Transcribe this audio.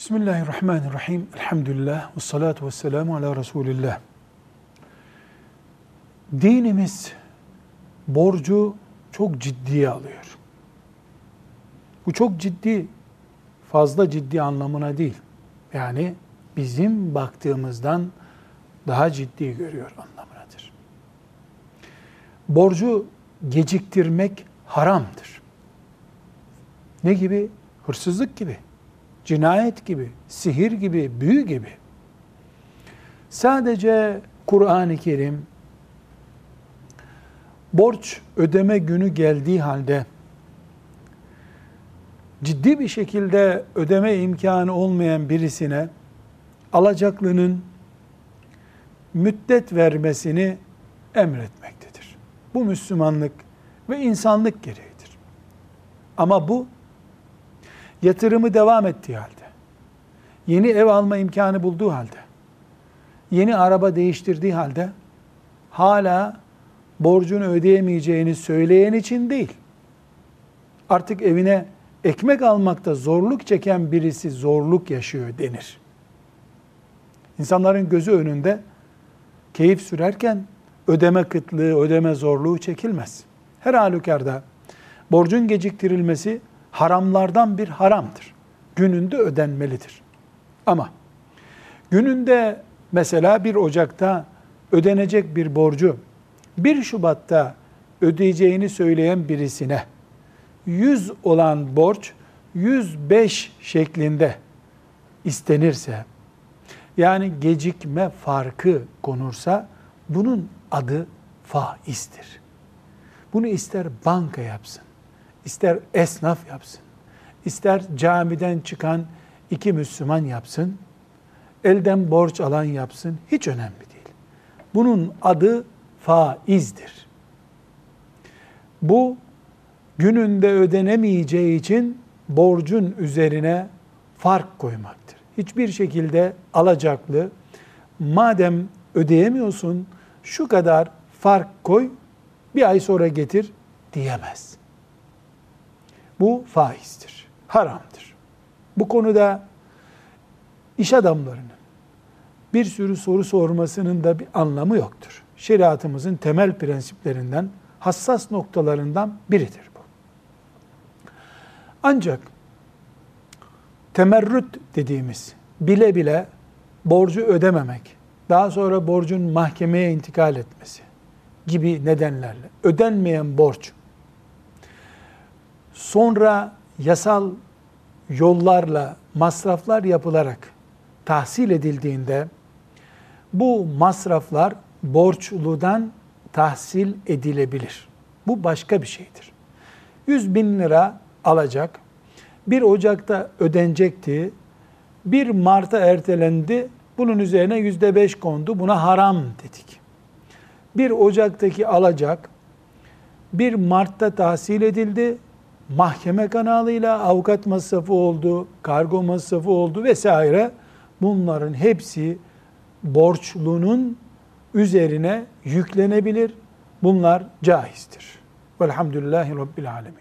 Bismillahirrahmanirrahim. Elhamdülillah. Ve salatu ve selamu ala Resulillah. Dinimiz borcu çok ciddiye alıyor. Bu çok ciddi, fazla ciddi anlamına değil. Yani bizim baktığımızdan daha ciddi görüyor anlamınadır. Borcu geciktirmek haramdır. Ne gibi? Hırsızlık gibi cinayet gibi, sihir gibi, büyü gibi. Sadece Kur'an-ı Kerim borç ödeme günü geldiği halde ciddi bir şekilde ödeme imkanı olmayan birisine alacaklının müddet vermesini emretmektedir. Bu Müslümanlık ve insanlık gereğidir. Ama bu yatırımı devam ettiği halde, yeni ev alma imkanı bulduğu halde, yeni araba değiştirdiği halde hala borcunu ödeyemeyeceğini söyleyen için değil. Artık evine ekmek almakta zorluk çeken birisi zorluk yaşıyor denir. İnsanların gözü önünde keyif sürerken ödeme kıtlığı, ödeme zorluğu çekilmez. Her halükarda borcun geciktirilmesi haramlardan bir haramdır. Gününde ödenmelidir. Ama gününde mesela bir Ocak'ta ödenecek bir borcu 1 Şubat'ta ödeyeceğini söyleyen birisine 100 olan borç 105 şeklinde istenirse yani gecikme farkı konursa bunun adı faizdir. Bunu ister banka yapsın, ister esnaf yapsın, ister camiden çıkan iki Müslüman yapsın, elden borç alan yapsın, hiç önemli değil. Bunun adı faizdir. Bu gününde ödenemeyeceği için borcun üzerine fark koymaktır. Hiçbir şekilde alacaklı, madem ödeyemiyorsun şu kadar fark koy, bir ay sonra getir diyemez. Bu faizdir, haramdır. Bu konuda iş adamlarının bir sürü soru sormasının da bir anlamı yoktur. Şeriatımızın temel prensiplerinden, hassas noktalarından biridir bu. Ancak temerrüt dediğimiz bile bile borcu ödememek, daha sonra borcun mahkemeye intikal etmesi gibi nedenlerle ödenmeyen borç sonra yasal yollarla masraflar yapılarak tahsil edildiğinde bu masraflar borçludan tahsil edilebilir. Bu başka bir şeydir. 100 bin lira alacak, 1 Ocak'ta ödenecekti, 1 Mart'a ertelendi, bunun üzerine yüzde beş kondu, buna haram dedik. 1 Ocak'taki alacak, 1 Mart'ta tahsil edildi, mahkeme kanalıyla avukat masrafı oldu, kargo masrafı oldu vesaire. Bunların hepsi borçlunun üzerine yüklenebilir. Bunlar caizdir. Velhamdülillahi Rabbil Alemin.